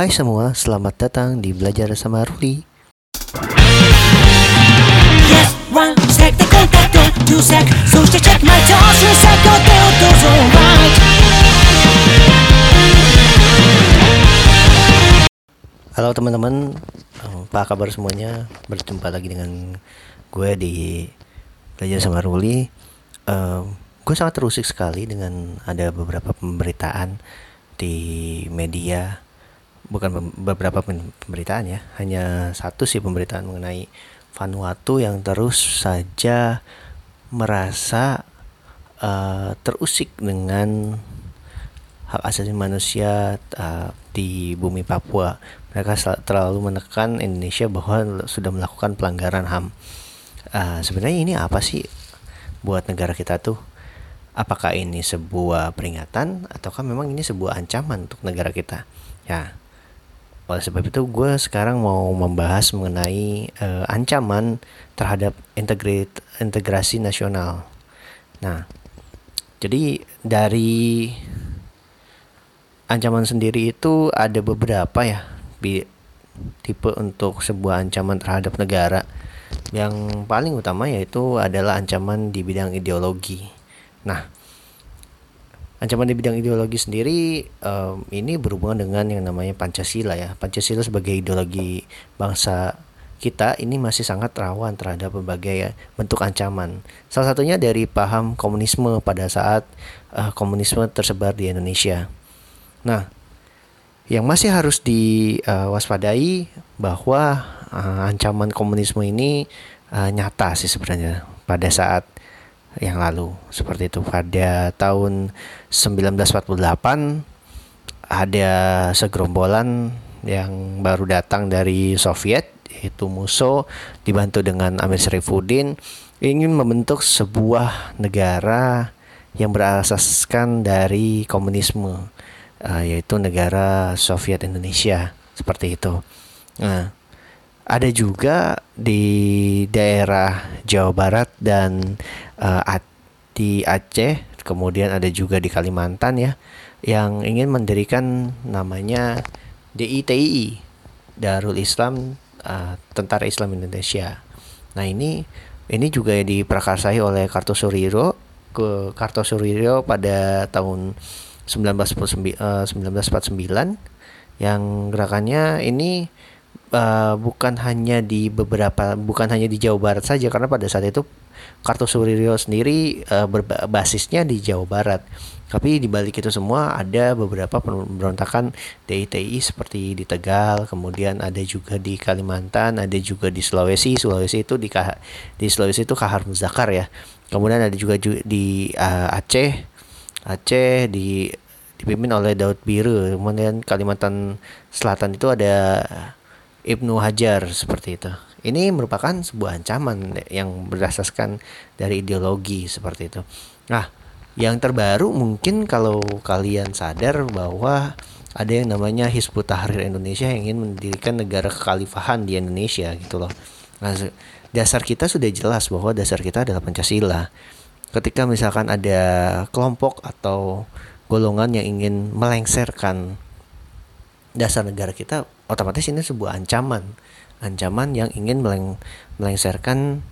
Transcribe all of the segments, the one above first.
Hai semua, selamat datang di Belajar sama Ruli. Halo teman-teman, apa kabar semuanya? Berjumpa lagi dengan gue di Belajar sama Ruli. Eh, gue sangat terusik sekali dengan ada beberapa pemberitaan di media, bukan beberapa pemberitaan ya, hanya satu sih pemberitaan mengenai Vanuatu yang terus saja merasa eh, terusik dengan hak asasi manusia uh, di bumi Papua. Mereka terlalu menekan Indonesia bahwa sudah melakukan pelanggaran HAM. Uh, sebenarnya ini apa sih buat negara kita tuh? Apakah ini sebuah peringatan ataukah memang ini sebuah ancaman untuk negara kita? Ya, oleh sebab itu gue sekarang mau membahas mengenai uh, ancaman terhadap integrit integrasi nasional. Nah, jadi dari ancaman sendiri itu ada beberapa ya tipe untuk sebuah ancaman terhadap negara yang paling utama yaitu adalah ancaman di bidang ideologi nah ancaman di bidang ideologi sendiri em, ini berhubungan dengan yang namanya pancasila ya. Pancasila sebagai ideologi bangsa kita ini masih sangat rawan terhadap berbagai bentuk ancaman. Salah satunya dari paham komunisme pada saat eh, komunisme tersebar di Indonesia. Nah, yang masih harus diwaspadai bahwa uh, ancaman komunisme ini uh, nyata sih sebenarnya pada saat yang lalu. Seperti itu. Pada tahun 1948 ada segerombolan yang baru datang dari Soviet yaitu Musso dibantu dengan Amir Sarifuddin ingin membentuk sebuah negara yang berasaskan dari komunisme uh, yaitu negara Soviet Indonesia. Seperti itu. Nah, ada juga di daerah Jawa Barat dan uh, di Aceh, kemudian ada juga di Kalimantan ya, yang ingin mendirikan namanya DITI, Darul Islam uh, Tentara Islam Indonesia. Nah ini ini juga diprakarsai oleh Kartosuriro ke Kartosuriro pada tahun 1949, eh, 1949 yang gerakannya ini eh, bukan hanya di beberapa bukan hanya di Jawa Barat saja karena pada saat itu Kartosuryo sendiri eh, berba- basisnya di Jawa Barat. Tapi di balik itu semua ada beberapa pemberontakan DITI seperti di Tegal, kemudian ada juga di Kalimantan, ada juga di Sulawesi. Sulawesi itu di di Sulawesi itu Kahar Muzakar ya. Kemudian ada juga ju- di eh, Aceh, Aceh di dipimpin oleh Daud Biru. Kemudian Kalimantan Selatan itu ada Ibnu Hajar seperti itu. Ini merupakan sebuah ancaman yang berdasarkan dari ideologi seperti itu. Nah, yang terbaru mungkin kalau kalian sadar bahwa ada yang namanya Hizbut Tahrir Indonesia yang ingin mendirikan negara kekhalifahan di Indonesia gitu loh. Nah, dasar kita sudah jelas bahwa dasar kita adalah Pancasila. Ketika misalkan ada kelompok atau golongan yang ingin melengsarkan dasar negara kita otomatis ini sebuah ancaman ancaman yang ingin meleng melengsarkan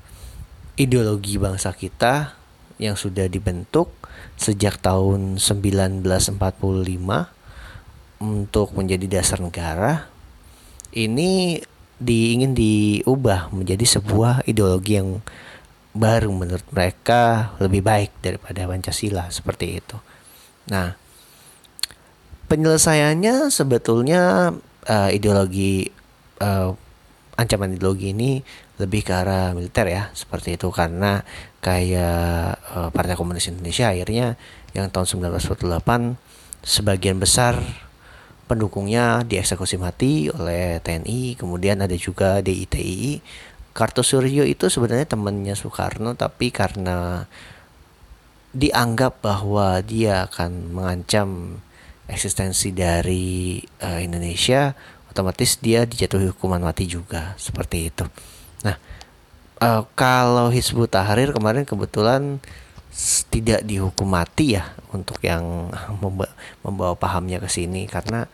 ideologi bangsa kita yang sudah dibentuk sejak tahun 1945 untuk menjadi dasar negara ini di, ingin diubah menjadi sebuah ideologi yang baru menurut mereka lebih baik daripada Pancasila seperti itu. Nah, penyelesaiannya sebetulnya eh, ideologi eh, ancaman ideologi ini lebih ke arah militer ya seperti itu. Karena kayak eh, Partai Komunis Indonesia akhirnya yang tahun 1948 sebagian besar pendukungnya dieksekusi mati oleh TNI kemudian ada juga DITI Kartosuryo itu sebenarnya temannya Soekarno tapi karena dianggap bahwa dia akan mengancam eksistensi dari eh, Indonesia, otomatis dia dijatuhi hukuman mati juga seperti itu. Nah, eh, kalau Hizbut Tahrir kemarin kebetulan tidak dihukum mati ya untuk yang memba- membawa pahamnya ke sini karena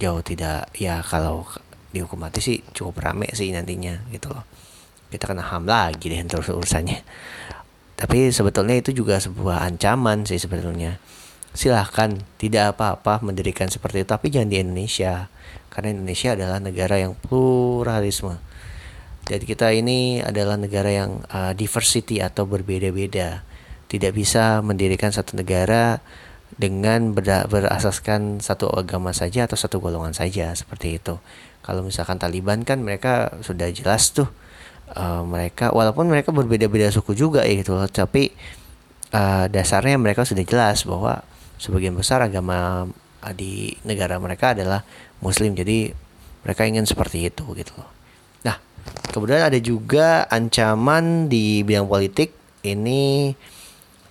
jauh tidak ya kalau dihukum mati sih cukup rame sih nantinya gitu loh. Kita kena ham lagi deh terus urusannya. Tapi sebetulnya itu juga sebuah ancaman sih sebetulnya silahkan tidak apa-apa mendirikan seperti itu tapi jangan di Indonesia. Karena Indonesia adalah negara yang pluralisme. Jadi kita ini adalah negara yang uh, diversity atau berbeda-beda. Tidak bisa mendirikan satu negara dengan berasaskan satu agama saja atau satu golongan saja seperti itu. Kalau misalkan Taliban kan mereka sudah jelas tuh uh, mereka walaupun mereka berbeda-beda suku juga ya gitu tapi uh, dasarnya mereka sudah jelas bahwa sebagian besar agama uh, di negara mereka adalah muslim. Jadi mereka ingin seperti itu gitu loh. Nah kemudian ada juga ancaman di bidang politik. Ini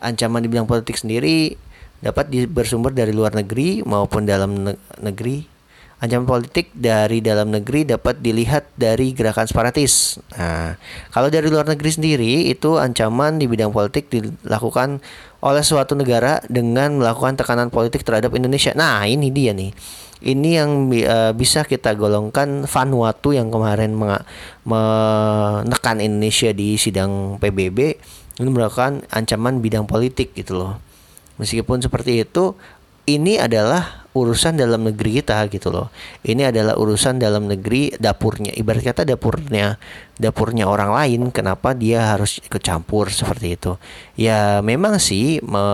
ancaman di bidang politik sendiri dapat bersumber dari luar negeri maupun dalam negeri. Ancaman politik dari dalam negeri dapat dilihat dari gerakan separatis. Nah, kalau dari luar negeri sendiri itu ancaman di bidang politik dilakukan oleh suatu negara dengan melakukan tekanan politik terhadap Indonesia. Nah, ini dia nih. Ini yang uh, bisa kita golongkan Vanuatu yang kemarin menekan Indonesia di sidang PBB ini merupakan ancaman bidang politik gitu loh. Meskipun seperti itu, ini adalah urusan dalam negeri kita gitu loh. Ini adalah urusan dalam negeri dapurnya. Ibarat kata dapurnya dapurnya orang lain. Kenapa dia harus ikut campur seperti itu? Ya memang sih me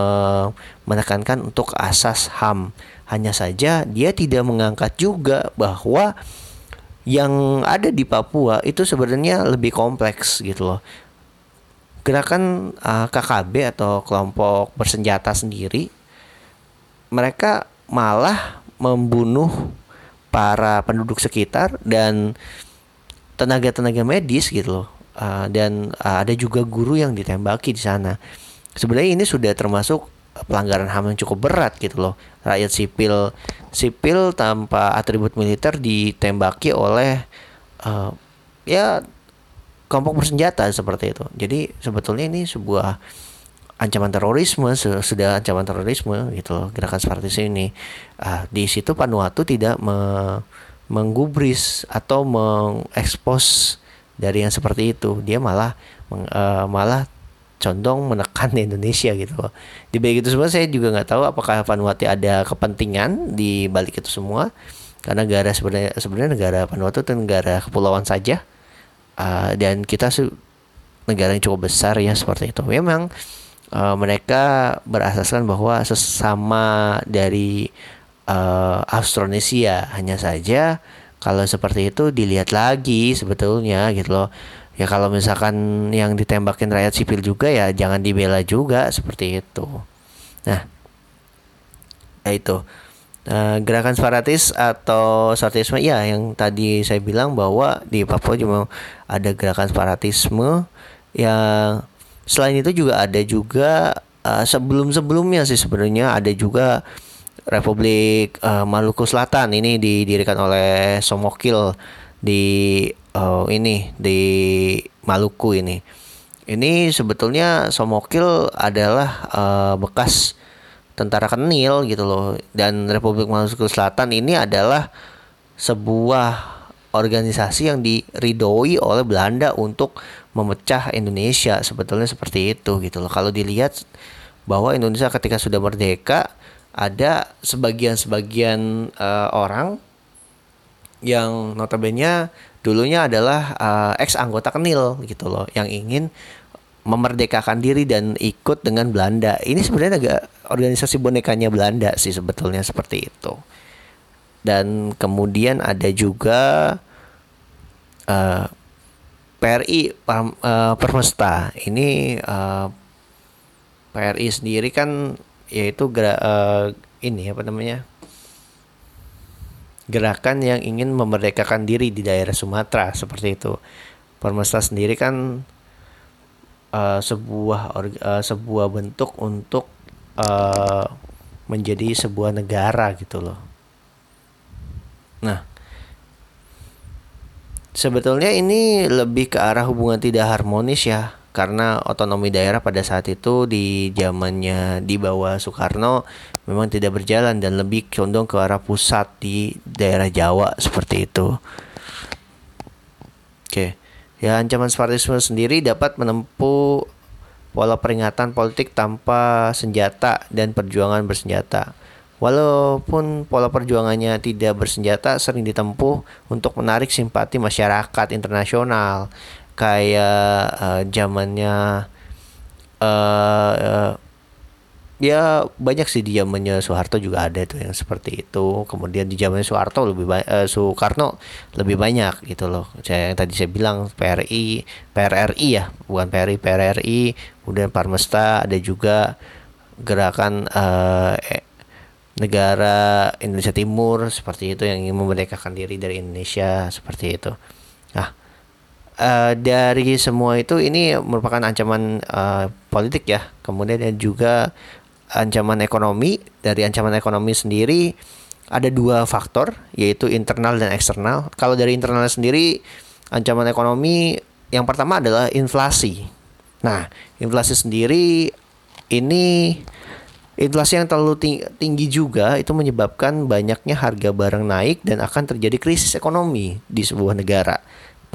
menekankan untuk asas HAM. Hanya saja dia tidak mengangkat juga bahwa yang ada di Papua itu sebenarnya lebih kompleks gitu loh. Gerakan uh, KKB atau kelompok bersenjata sendiri mereka malah membunuh para penduduk sekitar dan tenaga-tenaga medis gitu loh. Uh, dan uh, ada juga guru yang ditembaki di sana. Sebenarnya ini sudah termasuk pelanggaran HAM yang cukup berat gitu loh. Rakyat sipil sipil tanpa atribut militer ditembaki oleh uh, ya kelompok bersenjata seperti itu. Jadi sebetulnya ini sebuah ancaman terorisme sudah ancaman terorisme gitu loh gerakan separatis ini uh, di situ Panuatu tidak me menggubris atau mengekspos dari yang seperti itu. Dia malah meng, uh, malah condong menekan Indonesia gitu loh. Di balik itu semua saya juga nggak tahu apakah Vanuatu ada kepentingan di balik itu semua. Karena negara sebenarnya sebenarnya negara Vanuatu itu negara kepulauan saja. Uh, dan kita negara yang cukup besar ya seperti itu. Memang uh, mereka berasaskan bahwa sesama dari uh, Austronesia hanya saja kalau seperti itu dilihat lagi sebetulnya gitu loh. Ya kalau misalkan yang ditembakin rakyat sipil juga ya jangan dibela juga seperti itu. Nah ya itu. Uh, gerakan separatis atau separatisme? Ya yang tadi saya bilang bahwa di Papua juga ada gerakan separatisme. Yang selain itu juga ada juga uh, sebelum-sebelumnya sih sebenarnya ada juga Republik uh, Maluku Selatan. Ini didirikan oleh Somokil di uh, ini di Maluku ini. Ini sebetulnya Somokil adalah uh, bekas tentara kenil gitu loh. Dan Republik Maluku Selatan ini adalah sebuah organisasi yang diridoi oleh Belanda untuk memecah Indonesia. Sebetulnya seperti itu gitu loh. Kalau dilihat bahwa Indonesia ketika sudah merdeka ada sebagian-sebagian uh, orang yang notabene dulunya adalah uh, ex anggota Kenil gitu loh yang ingin memerdekakan diri dan ikut dengan Belanda. Ini sebenarnya agak organisasi bonekanya Belanda sih sebetulnya seperti itu. Dan kemudian ada juga uh, PRI uh, eh, Permesta ini uh, eh, PRI sendiri kan yaitu gerak uh, ini apa namanya gerakan yang ingin memerdekakan diri di daerah Sumatera seperti itu. Permesta sendiri kan uh, sebuah uh, sebuah bentuk untuk uh, menjadi sebuah negara gitu loh. Nah, sebetulnya ini lebih ke arah hubungan tidak harmonis ya karena otonomi daerah pada saat itu di zamannya di bawah Soekarno memang tidak berjalan dan lebih condong ke arah pusat di daerah Jawa seperti itu. Oke. Ya, ancaman separatisme sendiri dapat menempuh pola peringatan politik tanpa senjata dan perjuangan bersenjata. Walaupun pola perjuangannya tidak bersenjata sering ditempuh untuk menarik simpati masyarakat internasional kayak uh, zamannya uh, uh, ya banyak sih di zamannya Soeharto juga ada tuh yang seperti itu. Kemudian di zamannya Soeharto lebih banyak Soekarno lebih banyak gitu loh. Saya yang tadi saya bilang PRI PRRI ya bukan PRI PRRI kemudian Parmesta ada juga gerakan uh, negara Indonesia Timur seperti itu yang ingin memerdekakan diri dari Indonesia seperti itu. Nah uh, dari semua itu ini merupakan ancaman uh, politik ya. Kemudian dan juga ancaman ekonomi. Dari ancaman ekonomi sendiri ada dua faktor yaitu internal dan eksternal. Kalau dari internal sendiri ancaman ekonomi yang pertama adalah inflasi. Nah, inflasi sendiri ini inflasi yang terlalu tinggi juga itu menyebabkan banyaknya harga barang naik dan akan terjadi krisis ekonomi di sebuah negara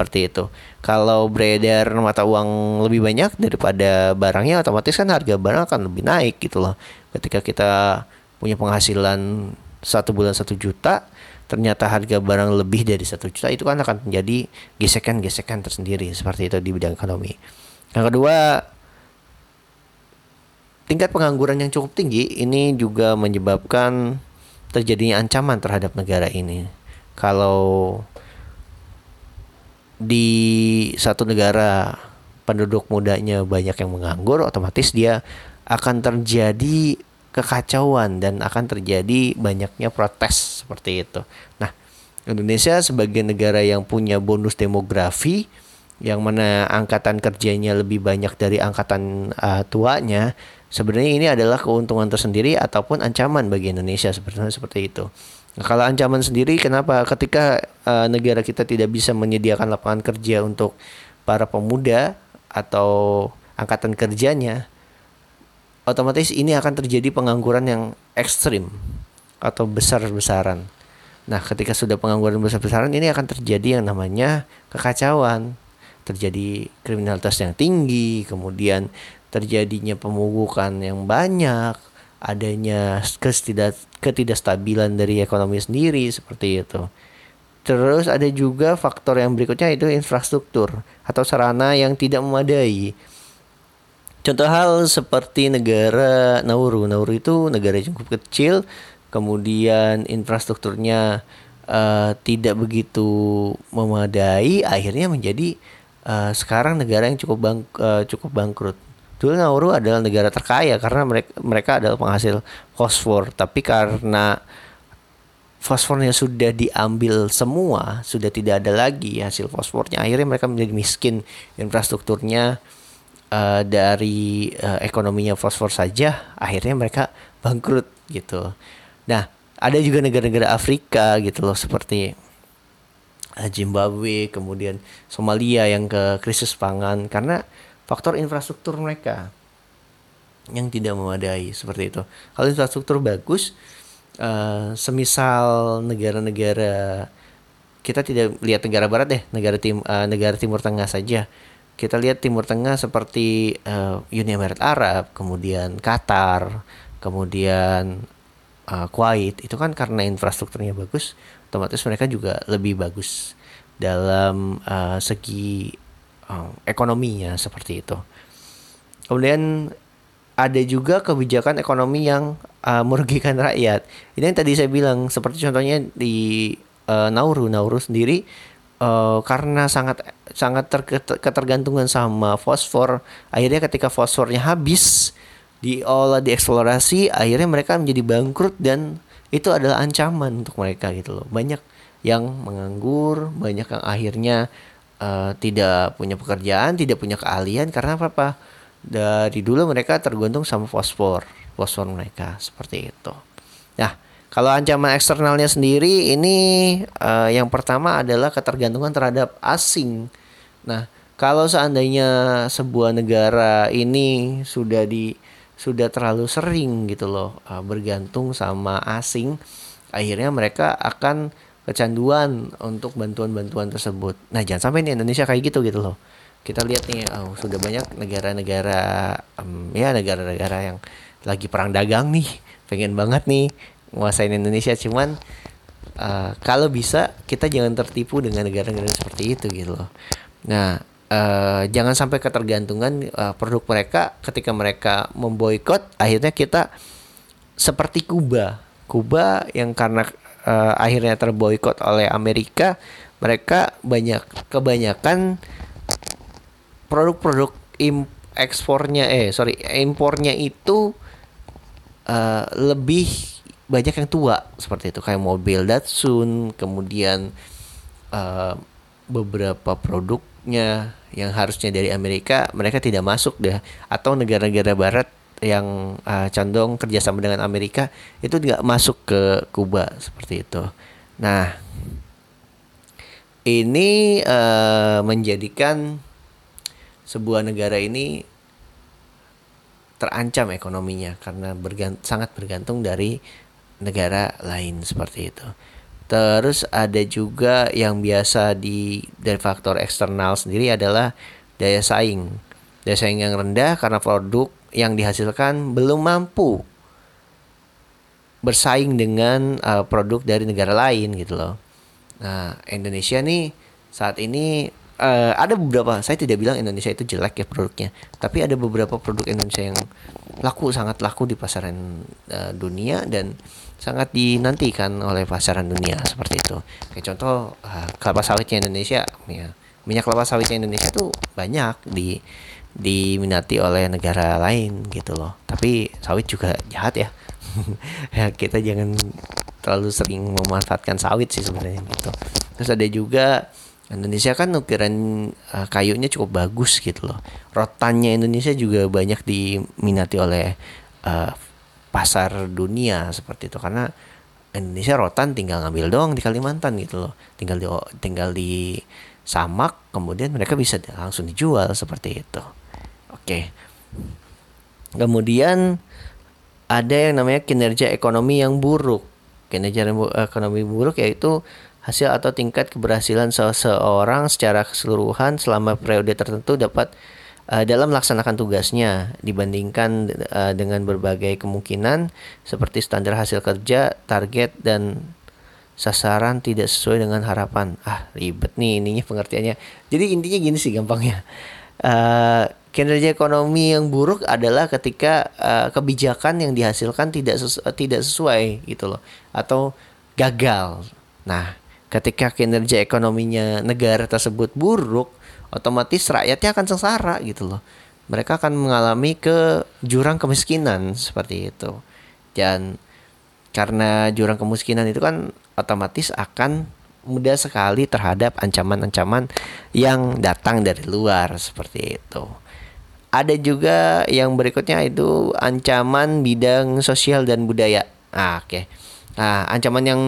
seperti itu. Kalau beredar mata uang lebih banyak daripada barangnya, otomatis kan harga barang akan lebih naik gitu loh. Ketika kita punya penghasilan satu bulan satu juta, ternyata harga barang lebih dari satu juta itu kan akan menjadi gesekan-gesekan tersendiri seperti itu di bidang ekonomi. Yang kedua, tingkat pengangguran yang cukup tinggi ini juga menyebabkan terjadinya ancaman terhadap negara ini. Kalau di satu negara penduduk mudanya banyak yang menganggur, otomatis dia akan terjadi kekacauan dan akan terjadi banyaknya protes seperti itu. Nah, Indonesia sebagai negara yang punya bonus demografi yang mana angkatan kerjanya lebih banyak dari angkatan uh, tuanya, sebenarnya ini adalah keuntungan tersendiri ataupun ancaman bagi Indonesia sebenarnya seperti itu. Nah, kalau ancaman sendiri kenapa ketika uh, negara kita tidak bisa menyediakan lapangan kerja untuk para pemuda atau angkatan kerjanya otomatis ini akan terjadi pengangguran yang ekstrim atau besar-besaran. Nah, ketika sudah pengangguran besar-besaran ini akan terjadi yang namanya kekacauan, terjadi kriminalitas yang tinggi, kemudian terjadinya pemugukan yang banyak, adanya ketidak ketidakstabilan dari ekonomi sendiri seperti itu. Terus ada juga faktor yang berikutnya itu infrastruktur atau sarana yang tidak memadai. Contoh hal seperti negara Nauru. Nauru itu negara yang cukup kecil, kemudian infrastrukturnya uh, tidak begitu memadai, akhirnya menjadi uh, sekarang negara yang cukup bang uh, cukup bangkrut. Dulu Nauru adalah negara terkaya karena mereka mereka adalah penghasil fosfor, tapi karena fosfornya sudah diambil semua, sudah tidak ada lagi hasil fosfornya, akhirnya mereka menjadi miskin. Infrastrukturnya uh, dari uh, ekonominya fosfor saja, akhirnya mereka bangkrut gitu. Nah, ada juga negara-negara Afrika gitu loh seperti uh, Zimbabwe, kemudian Somalia yang ke krisis pangan karena faktor infrastruktur mereka yang tidak memadai seperti itu. Kalau infrastruktur bagus, uh, semisal negara-negara kita tidak lihat negara barat deh, negara tim uh, negara timur tengah saja. Kita lihat timur tengah seperti uh, Uni Emirat Arab, kemudian Qatar, kemudian uh, Kuwait. Itu kan karena infrastrukturnya bagus, otomatis mereka juga lebih bagus dalam uh, segi uh, ekonominya seperti itu. Kemudian ada juga kebijakan ekonomi yang uh, merugikan rakyat. Ini yang tadi saya bilang seperti contohnya di uh, Nauru, Nauru sendiri uh, karena sangat sangat ter ketergantungan sama fosfor, akhirnya ketika fosfornya habis diolah dieksplorasi, akhirnya mereka menjadi bangkrut dan itu adalah ancaman untuk mereka gitu loh. Banyak yang menganggur, banyak yang akhirnya uh, tidak punya pekerjaan, tidak punya keahlian karena apa? apa? Dari dulu mereka tergantung sama fosfor, fosfor mereka seperti itu. Nah, kalau ancaman eksternalnya sendiri ini uh, yang pertama adalah ketergantungan terhadap asing. Nah, kalau seandainya sebuah negara ini sudah di sudah terlalu sering gitu loh uh, bergantung sama asing akhirnya mereka akan kecanduan untuk bantuan-bantuan tersebut. Nah jangan sampai nih Indonesia kayak gitu gitu loh. Kita lihat nih oh, sudah banyak negara-negara um, ya negara-negara yang lagi perang dagang nih pengen banget nih nguasain Indonesia. Cuman uh, kalau bisa kita jangan tertipu dengan negara-negara seperti itu gitu loh. Nah uh, jangan sampai ketergantungan uh, produk mereka ketika mereka memboikot akhirnya kita seperti Kuba. Kuba yang karena uh, akhirnya terboikot oleh Amerika mereka banyak kebanyakan produk-produk ekspornya eh sorry impornya itu uh, lebih banyak yang tua seperti itu. Kayak mobil Datsun kemudian uh, beberapa produknya yang harusnya dari Amerika mereka tidak masuk deh. Atau negara-negara Barat yang uh, condong kerjasama dengan Amerika itu tidak masuk ke Kuba seperti itu. Nah ini uh, menjadikan sebuah negara ini terancam ekonominya karena bergant sangat bergantung dari negara lain seperti itu. Terus ada juga yang biasa di dari faktor eksternal sendiri adalah daya saing. Daya saing yang rendah karena produk yang dihasilkan belum mampu bersaing dengan uh, produk dari negara lain gitu loh. Nah, Indonesia nih saat ini uh, ada beberapa saya tidak bilang Indonesia itu jelek ya produknya tapi ada beberapa produk Indonesia yang laku sangat laku di pasaran uh, dunia dan sangat dinantikan oleh pasaran dunia seperti itu kayak contoh uh, kelapa sawitnya Indonesia ya minyak kelapa sawitnya Indonesia tuh banyak di diminati oleh negara lain gitu loh tapi sawit juga jahat ya ya kita jangan terlalu sering memanfaatkan sawit sih sebenarnya gitu terus ada juga Indonesia kan ukiran uh, kayunya cukup bagus gitu loh. Rotannya Indonesia juga banyak diminati oleh uh, pasar dunia seperti itu karena Indonesia rotan tinggal ngambil doang di Kalimantan gitu loh. Tinggal di tinggal di samak kemudian mereka bisa langsung dijual seperti itu. Oke. Kemudian ada yang namanya kinerja ekonomi yang buruk. Kinerja ekonomi buruk yaitu hasil atau tingkat keberhasilan seseorang secara keseluruhan selama periode tertentu dapat uh, dalam melaksanakan tugasnya dibandingkan uh, dengan berbagai kemungkinan seperti standar hasil kerja, target dan sasaran tidak sesuai dengan harapan. Ah, ribet nih ininya pengertiannya. Jadi intinya gini sih gampangnya. Uh, kinerja ekonomi yang buruk adalah ketika uh, kebijakan yang dihasilkan tidak sesu tidak sesuai gitu loh atau gagal. Nah, ketika kinerja ekonominya negara tersebut buruk, otomatis rakyatnya akan sengsara gitu loh. Mereka akan mengalami ke jurang kemiskinan seperti itu. Dan karena jurang kemiskinan itu kan otomatis akan mudah sekali terhadap ancaman-ancaman yang datang dari luar seperti itu. Ada juga yang berikutnya itu ancaman bidang sosial dan budaya. Ah, oke. Okay Nah, ancaman yang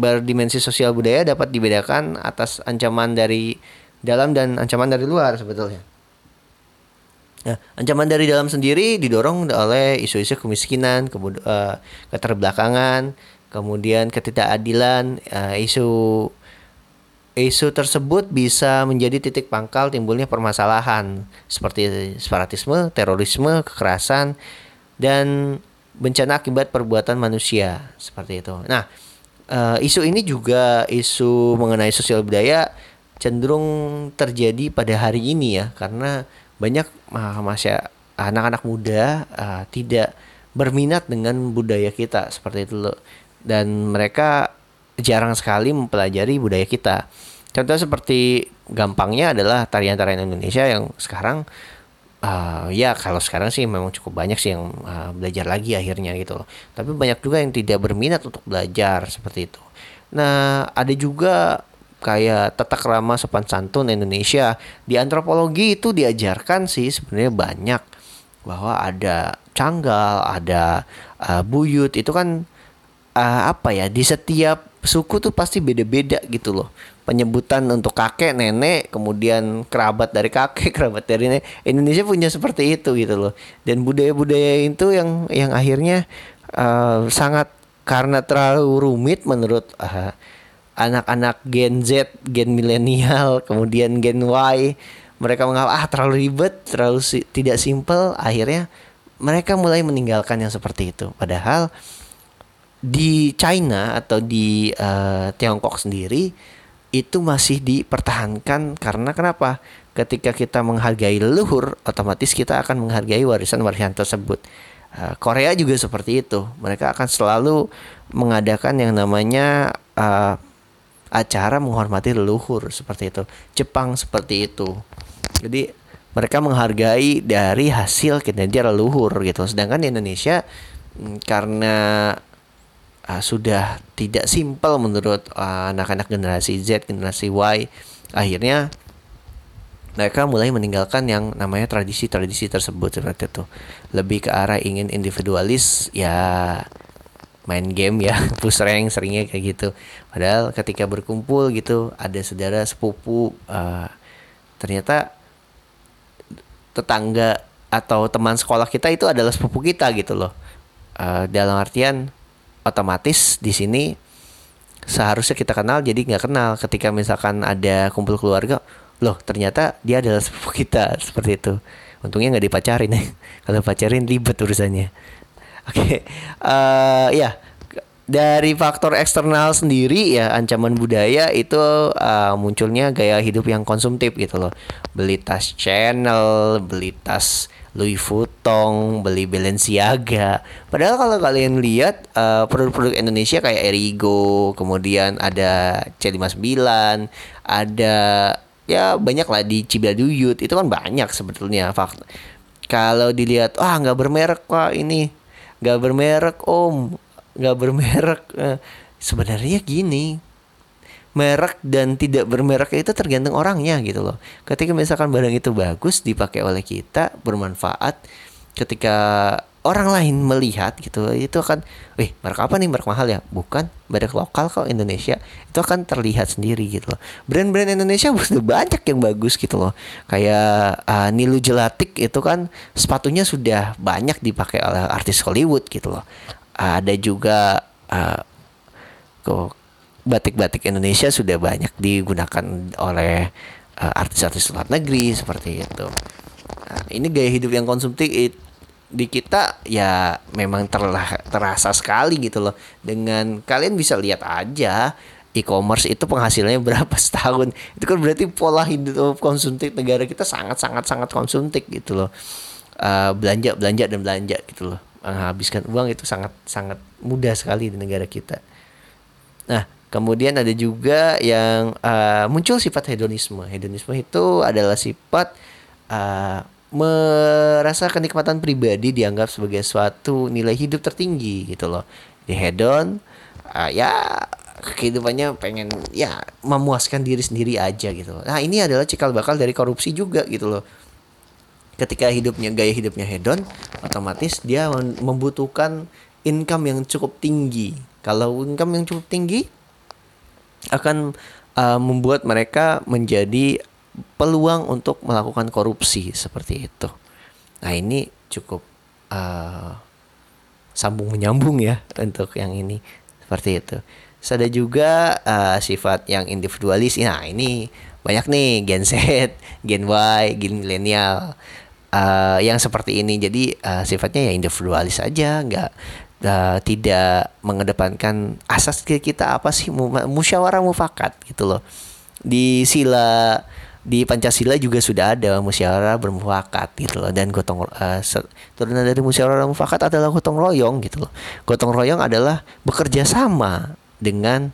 berdimensi sosial budaya dapat dibedakan atas ancaman dari dalam dan ancaman dari luar sebetulnya. Nah, ancaman dari dalam sendiri didorong oleh isu-isu kemiskinan, uh, keterbelakangan, kemudian ketidakadilan, uh, isu isu tersebut bisa menjadi titik pangkal timbulnya permasalahan seperti separatisme, terorisme, kekerasan dan bencana akibat perbuatan manusia seperti itu. Nah, uh, isu ini juga isu mengenai sosial budaya cenderung terjadi pada hari ini ya karena banyak uh, anak-anak muda uh, tidak berminat dengan budaya kita seperti itu loh dan mereka jarang sekali mempelajari budaya kita. Contoh seperti gampangnya adalah tarian-tarian Indonesia yang sekarang uh, ya kalau sekarang sih memang cukup banyak sih yang uh, belajar lagi akhirnya gitu loh. Tapi banyak juga yang tidak berminat untuk belajar seperti itu. Nah, ada juga kayak tata krama sopan santun Indonesia di antropologi itu diajarkan sih sebenarnya banyak bahwa ada canggal, ada uh, buyut itu kan uh, apa ya di setiap suku tuh pasti beda-beda gitu loh. Penyebutan untuk kakek nenek kemudian kerabat dari kakek kerabat dari nenek. Indonesia punya seperti itu gitu loh. Dan budaya-budaya itu yang yang akhirnya uh, sangat karena terlalu rumit menurut uh, anak-anak Gen Z Gen milenial kemudian Gen Y mereka menganggap ah terlalu ribet terlalu si tidak simpel. Akhirnya mereka mulai meninggalkan yang seperti itu. Padahal di China atau di uh, Tiongkok sendiri itu masih dipertahankan karena kenapa? Ketika kita menghargai leluhur, otomatis kita akan menghargai warisan-warisan tersebut. Uh, Korea juga seperti itu. Mereka akan selalu mengadakan yang namanya uh, acara menghormati leluhur seperti itu. Jepang seperti itu. Jadi mereka menghargai dari hasil kinerja leluhur gitu. Sedangkan di Indonesia mm, karena uh, sudah tidak simpel menurut uh, anak-anak uh, generasi Z, generasi Y. Akhirnya mereka mulai meninggalkan yang namanya tradisi-tradisi tersebut seperti itu. Lebih ke arah ingin individualis ya main game ya, push rank seringnya kayak gitu. Padahal ketika berkumpul gitu ada saudara sepupu uh, ternyata tetangga atau teman sekolah kita itu adalah sepupu kita gitu loh. Uh, dalam artian otomatis di sini seharusnya kita kenal jadi nggak kenal. Ketika misalkan ada kumpul keluarga loh ternyata dia adalah sepupu kita. Seperti itu. Untungnya nggak dipacarin ya. Kalau pacarin ribet urusannya. Oke okay. uh, eh, ya. Dari faktor eksternal sendiri ya ancaman budaya itu uh, munculnya gaya hidup yang konsumtif gitu loh. Beli tas channel beli tas Louis Vuitton, beli Balenciaga. Padahal kalau kalian lihat uh, produk-produk Indonesia kayak Erigo, kemudian ada C59, ada ya banyak lah di Cibaduyut itu kan banyak sebetulnya fakta. Kalau dilihat, wah nggak bermerek pak ini, nggak bermerek om, nggak bermerek. Uh, sebenarnya gini, merek dan tidak bermerek itu tergantung orangnya gitu loh. Ketika misalkan barang itu bagus dipakai oleh kita, bermanfaat, ketika orang lain melihat gitu itu akan, wih merek apa nih merek mahal ya? Bukan merek lokal kok Indonesia itu akan terlihat sendiri gitu loh. Brand-brand Indonesia sudah banyak yang bagus gitu loh. Kayak uh, Nilu Jelatik itu kan sepatunya sudah banyak dipakai oleh artis Hollywood gitu loh. Uh, ada juga uh, kok batik-batik Indonesia sudah banyak digunakan oleh uh, artis-artis luar negeri seperti itu. Nah, ini gaya hidup yang konsumtif di kita ya memang terlah, terasa sekali gitu loh. Dengan kalian bisa lihat aja e-commerce itu penghasilannya berapa setahun. Itu kan berarti pola hidup konsumtif negara kita sangat sangat konsumtif gitu loh. Uh, belanja belanja dan belanja gitu loh. Menghabiskan uang itu sangat sangat mudah sekali di negara kita. Nah, Kemudian ada juga yang uh, muncul sifat hedonisme. Hedonisme itu adalah sifat uh, merasa kenikmatan pribadi dianggap sebagai suatu nilai hidup tertinggi gitu loh. Di hedon uh, ya kehidupannya pengen ya memuaskan diri sendiri aja gitu. Nah, ini adalah cikal bakal dari korupsi juga gitu loh. Ketika hidupnya gaya hidupnya hedon, otomatis dia membutuhkan income yang cukup tinggi. Kalau income yang cukup tinggi, akan uh, membuat mereka menjadi peluang untuk melakukan korupsi seperti itu. Nah ini cukup uh, sambung menyambung ya untuk yang ini seperti itu. Terus ada juga uh, sifat yang individualis. Nah ini banyak nih Gen Z, Gen Y, Gen milenial uh, yang seperti ini. Jadi uh, sifatnya ya individualis aja, nggak uh, tidak mengedepankan asas kita apa sih musyawarah mufakat gitu loh. Di sila di Pancasila juga sudah ada musyawarah bermufakat gitu loh. Dan gotong uh, turunan dari musyawarah mufakat adalah gotong royong gitu loh. Gotong royong adalah bekerja sama dengan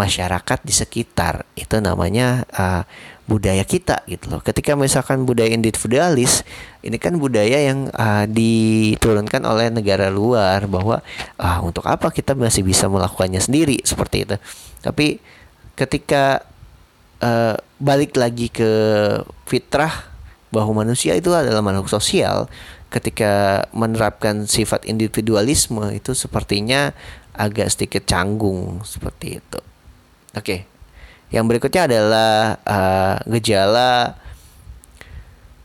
masyarakat di sekitar itu namanya uh, budaya kita gitu loh. Ketika misalkan budaya individualis, ini kan budaya yang uh, diturunkan oleh negara luar bahwa uh, untuk apa kita masih bisa melakukannya sendiri seperti itu. Tapi ketika uh, balik lagi ke fitrah bahwa manusia itu adalah makhluk sosial, ketika menerapkan sifat individualisme itu sepertinya agak sedikit canggung seperti itu. Oke. Yang berikutnya adalah uh, gejala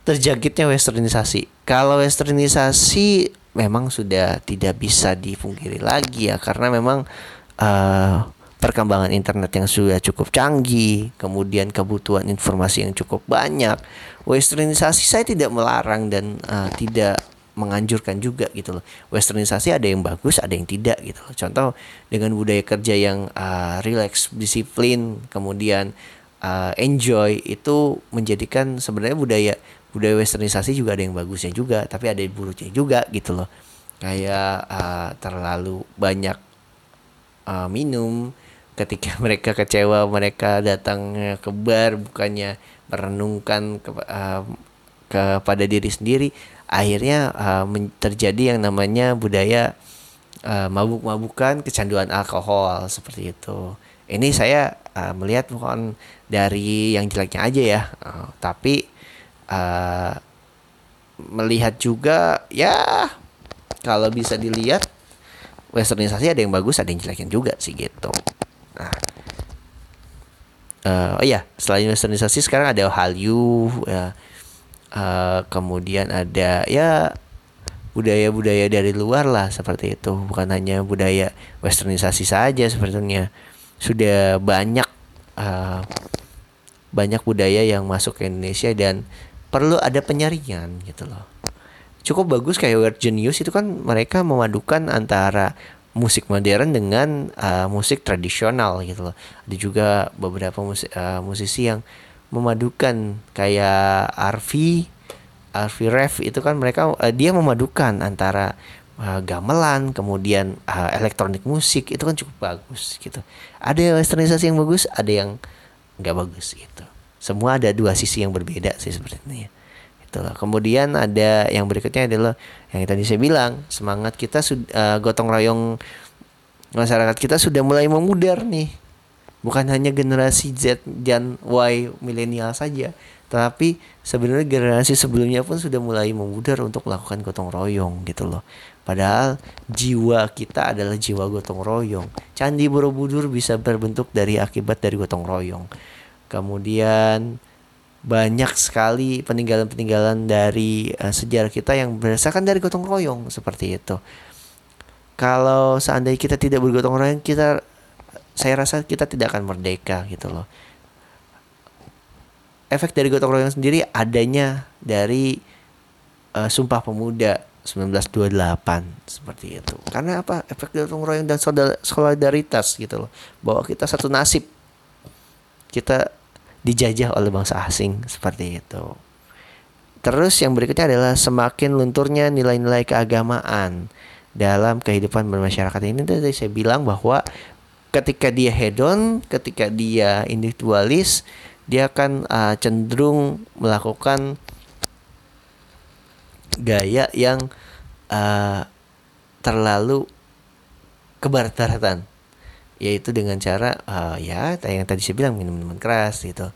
terjangkitnya westernisasi. Kalau westernisasi memang sudah tidak bisa dipungkiri lagi ya karena memang uh, perkembangan internet yang sudah cukup canggih, kemudian kebutuhan informasi yang cukup banyak. Westernisasi saya tidak melarang dan uh, tidak menganjurkan juga gitu loh. Westernisasi ada yang bagus, ada yang tidak gitu loh. Contoh dengan budaya kerja yang uh, relax, disiplin, kemudian uh, enjoy itu menjadikan sebenarnya budaya budaya westernisasi juga ada yang bagusnya juga, tapi ada yang buruknya juga gitu loh. Kayak uh, terlalu banyak uh, minum ketika mereka kecewa mereka datang ke bar bukannya merenungkan ke, uh, kepada diri sendiri akhirnya uh, terjadi yang namanya budaya uh, mabuk-mabukan kecanduan alkohol seperti itu. Ini saya uh, melihat bukan dari yang jeleknya aja ya uh, tapi uh, melihat juga ya kalau bisa dilihat westernisasi ada yang bagus ada yang jeleknya juga sih gitu. Nah uh, oh iya selain westernisasi sekarang ada Hallyu ya uh, kemudian ada ya budaya-budaya dari luar lah seperti itu. Bukan hanya budaya westernisasi saja sepertinya. Sudah banyak uh, banyak budaya yang masuk ke Indonesia dan perlu ada penyaringan gitu loh. Cukup bagus kayak Weird Genius itu kan mereka memadukan antara musik modern dengan uh, musik tradisional gitu loh. Ada juga beberapa musik, uh, musisi yang memadukan. Kayak Arfi Arfi Ref itu kan mereka uh, dia memadukan antara uh, gamelan kemudian uh, elektronik musik. Itu kan cukup bagus gitu. Ada westernisasi yang bagus ada yang nggak bagus gitu. Semua ada dua sisi yang berbeda sih sebenarnya. Itulah kemudian ada yang berikutnya adalah yang tadi saya bilang semangat kita uh, gotong royong masyarakat kita sudah mulai memudar nih bukan hanya generasi Z dan Y milenial saja, tapi sebenarnya generasi sebelumnya pun sudah mulai memudar untuk melakukan gotong royong gitu loh. Padahal jiwa kita adalah jiwa gotong royong. Candi Borobudur bisa berbentuk dari akibat dari gotong royong. Kemudian banyak sekali peninggalan-peninggalan dari uh, sejarah kita yang berdasarkan dari gotong royong seperti itu. Kalau seandainya kita tidak bergotong royong, kita saya rasa kita tidak akan merdeka gitu loh efek dari gotong royong sendiri adanya dari uh, Sumpah Pemuda 1928 seperti itu. Karena apa? Efek gotong royong dan solidaritas gitu loh. Bahwa kita satu nasib. Kita dijajah oleh bangsa asing seperti itu. Terus yang berikutnya adalah semakin lunturnya nilai-nilai keagamaan dalam kehidupan bermasyarakat ini tadi saya bilang bahwa ketika dia hedon, ketika dia individualis, dia akan uh, cenderung melakukan gaya yang uh, terlalu kebartaratan yaitu dengan cara uh, ya yang tadi saya bilang minum minuman keras gitu.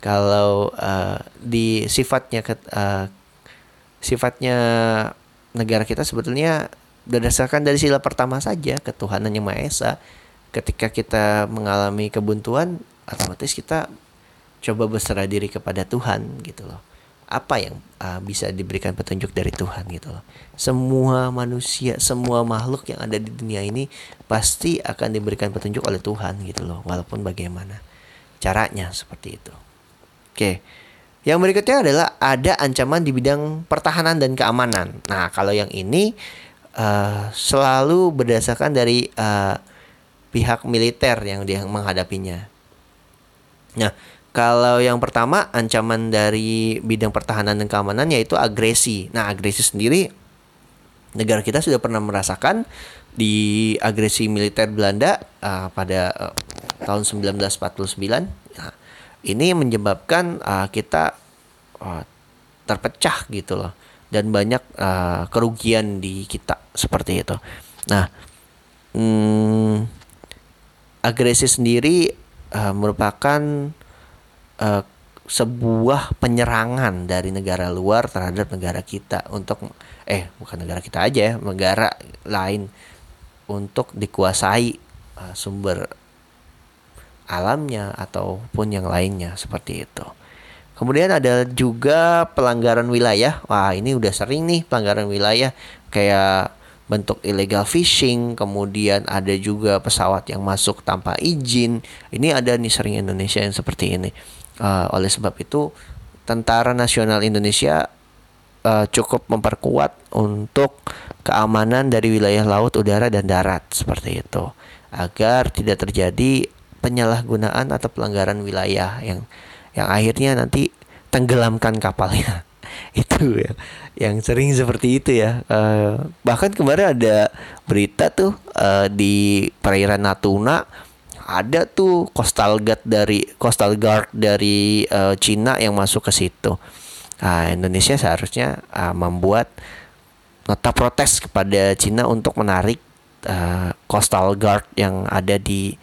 Kalau uh, di sifatnya uh, sifatnya negara kita sebetulnya berdasarkan dari sila pertama saja ketuhanan yang maha esa ketika kita mengalami kebuntuan otomatis kita coba berserah diri kepada Tuhan gitu loh. Apa yang uh, bisa diberikan petunjuk dari Tuhan gitu loh. Semua manusia semua makhluk yang ada di dunia ini pasti akan diberikan petunjuk oleh Tuhan gitu loh walaupun bagaimana caranya seperti itu. Oke yang berikutnya adalah ada ancaman di bidang pertahanan dan keamanan. Nah kalau yang ini uh, selalu berdasarkan dari uh, pihak militer yang dia menghadapinya. Nah, kalau yang pertama ancaman dari bidang pertahanan dan keamanan yaitu agresi. Nah, agresi sendiri negara kita sudah pernah merasakan di agresi militer Belanda uh, pada uh, tahun 1949. Nah, ini menyebabkan uh, kita uh, terpecah gitu loh dan banyak uh, kerugian di kita seperti itu. Nah, hmm, agresi sendiri uh, merupakan uh, sebuah penyerangan dari negara luar terhadap negara kita untuk eh bukan negara kita aja ya negara lain untuk dikuasai uh, sumber alamnya ataupun yang lainnya seperti itu. Kemudian ada juga pelanggaran wilayah. Wah, ini udah sering nih pelanggaran wilayah kayak bentuk illegal fishing, kemudian ada juga pesawat yang masuk tanpa izin. Ini ada nih sering Indonesia yang seperti ini. Uh, oleh sebab itu, Tentara Nasional Indonesia uh, cukup memperkuat untuk keamanan dari wilayah laut, udara, dan darat seperti itu, agar tidak terjadi penyalahgunaan atau pelanggaran wilayah yang yang akhirnya nanti tenggelamkan kapalnya itu ya yang sering seperti itu ya uh, bahkan kemarin ada berita tuh uh, di perairan Natuna ada tuh coastal guard dari coastal guard dari uh, Cina yang masuk ke situ. Nah, Indonesia seharusnya uh, membuat nota protes kepada Cina untuk menarik uh, coastal guard yang ada di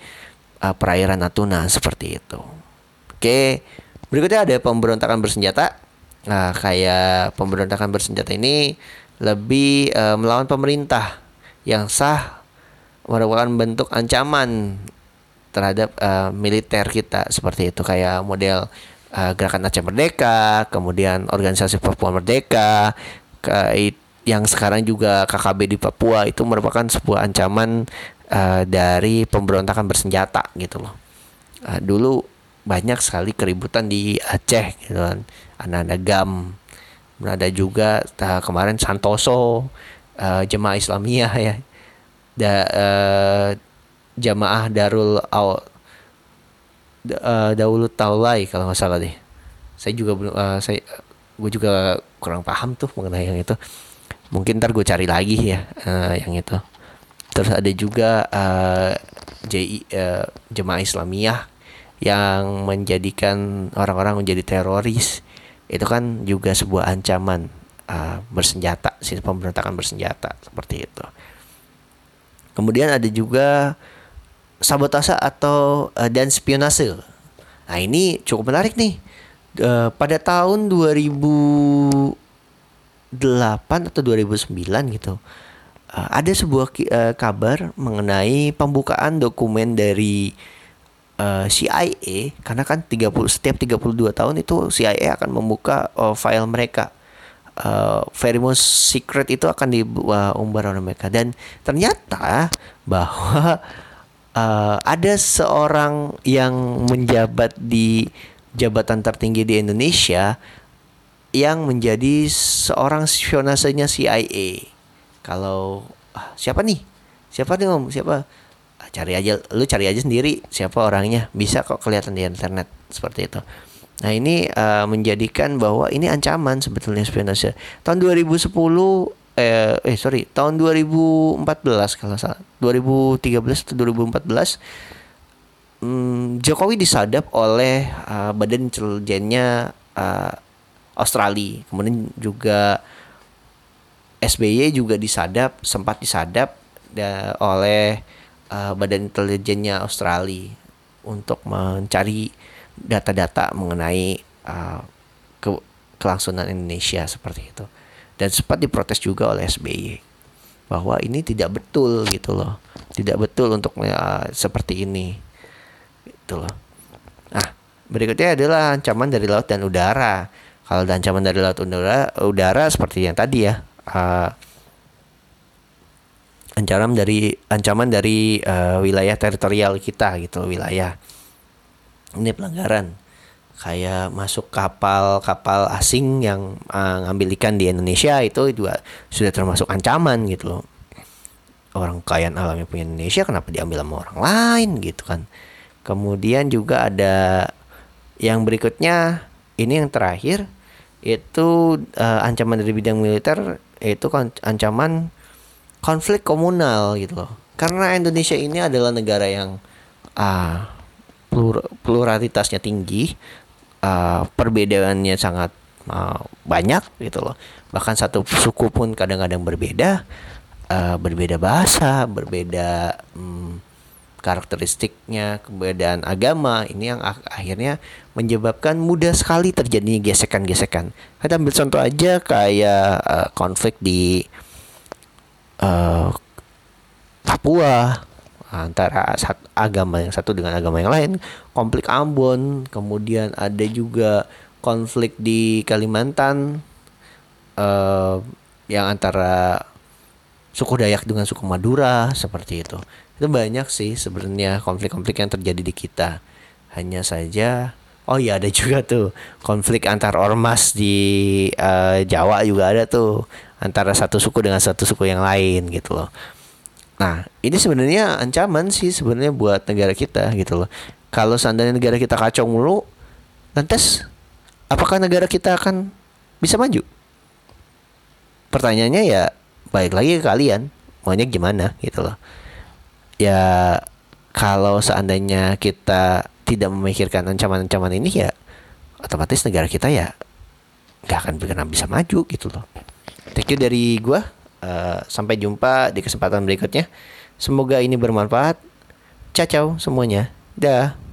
uh, perairan Natuna seperti itu. Oke, berikutnya ada pemberontakan bersenjata. Nah, kayak pemberontakan bersenjata ini lebih uh, melawan pemerintah yang sah merupakan bentuk ancaman terhadap uh, militer kita seperti itu kayak model uh, gerakan Aceh Merdeka, kemudian organisasi Papua Merdeka, ke, yang sekarang juga KKB di Papua itu merupakan sebuah ancaman uh, dari pemberontakan bersenjata gitu loh. Uh, dulu banyak sekali keributan di Aceh gitu kan, anak-anak GAM, ada juga uh, kemarin Santoso, uh, jemaah Islamiyah ya, da, uh, jamaah Darul Aw uh, Taulai kalau nggak salah deh. Saya juga belum uh, saya gue juga kurang paham tuh mengenai yang itu. Mungkin ntar gue cari lagi ya uh, yang itu. Terus ada juga uh, JI uh, jemaah Islamiyah yang menjadikan orang-orang menjadi teroris. Itu kan juga sebuah ancaman uh, bersenjata, pemberontakan bersenjata seperti itu. Kemudian ada juga sabotase atau uh, dan spionase. Nah, ini cukup menarik nih. Uh, pada tahun 2008 atau 2009 gitu. Uh, ada sebuah uh, kabar mengenai pembukaan dokumen dari uh, CIA karena kan 30 setiap 32 tahun itu CIA akan membuka uh, file mereka. Uh, very most secret itu akan diumbar oleh mereka dan ternyata bahwa uh, ada seorang yang menjabat di jabatan tertinggi di Indonesia yang menjadi seorang spionasenya CIA. Kalau ah, siapa nih? Siapa nih om? Siapa? Cari aja, lu cari aja sendiri siapa orangnya. Bisa kok kelihatan di internet seperti itu. Nah ini uh, menjadikan bahwa ini ancaman sebetulnya spionase. Tahun 2010 eh, eh sorry tahun 2014 kalau salah 2013 atau 2014 hmm, Jokowi disadap oleh uh, badan intelijennya uh, Australia kemudian juga SBY juga disadap sempat disadap da, oleh uh, badan intelijennya Australia untuk mencari data-data mengenai uh, ke kelangsungan Indonesia seperti itu. Dan sempat diprotes juga oleh SBY bahwa ini tidak betul gitu loh. Tidak betul untuk ya, seperti ini. Gitu loh. Nah berikutnya adalah ancaman dari laut dan udara. Kalau ancaman dari laut udara udara seperti yang tadi ya uh, ancaman dari ancaman dari uh, wilayah teritorial kita gitu wilayah. Ini pelanggaran. Kayak masuk kapal-kapal asing yang uh, ngambil ikan di Indonesia itu juga sudah termasuk ancaman gitu loh. Orang kaya alamnya punya Indonesia kenapa diambil sama orang lain gitu kan. Kemudian juga ada yang berikutnya ini yang terakhir itu uh, ancaman dari bidang militer itu ancaman konflik komunal gitu loh. Karena Indonesia ini adalah negara yang uh, plur pluralitasnya tinggi uh, perbedaannya sangat uh, banyak gitu loh. Bahkan satu suku pun kadang-kadang berbeda uh, berbeda bahasa berbeda um, karakteristiknya keberadaan agama. Ini yang ak akhirnya menyebabkan mudah sekali terjadinya gesekan-gesekan. Kita ambil contoh aja kayak uh, konflik di uh, Papua antara sat- agama yang satu dengan agama yang lain, konflik Ambon, kemudian ada juga konflik di Kalimantan eh, yang antara suku Dayak dengan suku Madura seperti itu. Itu banyak sih sebenarnya konflik-konflik yang terjadi di kita. Hanya saja oh iya ada juga tuh konflik antar ormas di eh, Jawa juga ada tuh antara satu suku dengan satu suku yang lain gitu loh. Nah, ini sebenarnya ancaman sih sebenarnya buat negara kita gitu loh. Kalau seandainya negara kita kacau mulu, lantas apakah negara kita akan bisa maju? Pertanyaannya ya balik lagi ke kalian, maunya gimana gitu loh. Ya kalau seandainya kita tidak memikirkan ancaman-ancaman ini ya otomatis negara kita ya nggak akan pernah bisa maju gitu loh. Thank you dari gua. Eh, sampai jumpa di kesempatan berikutnya. Semoga ini bermanfaat. Ciao ciao semuanya. Dah.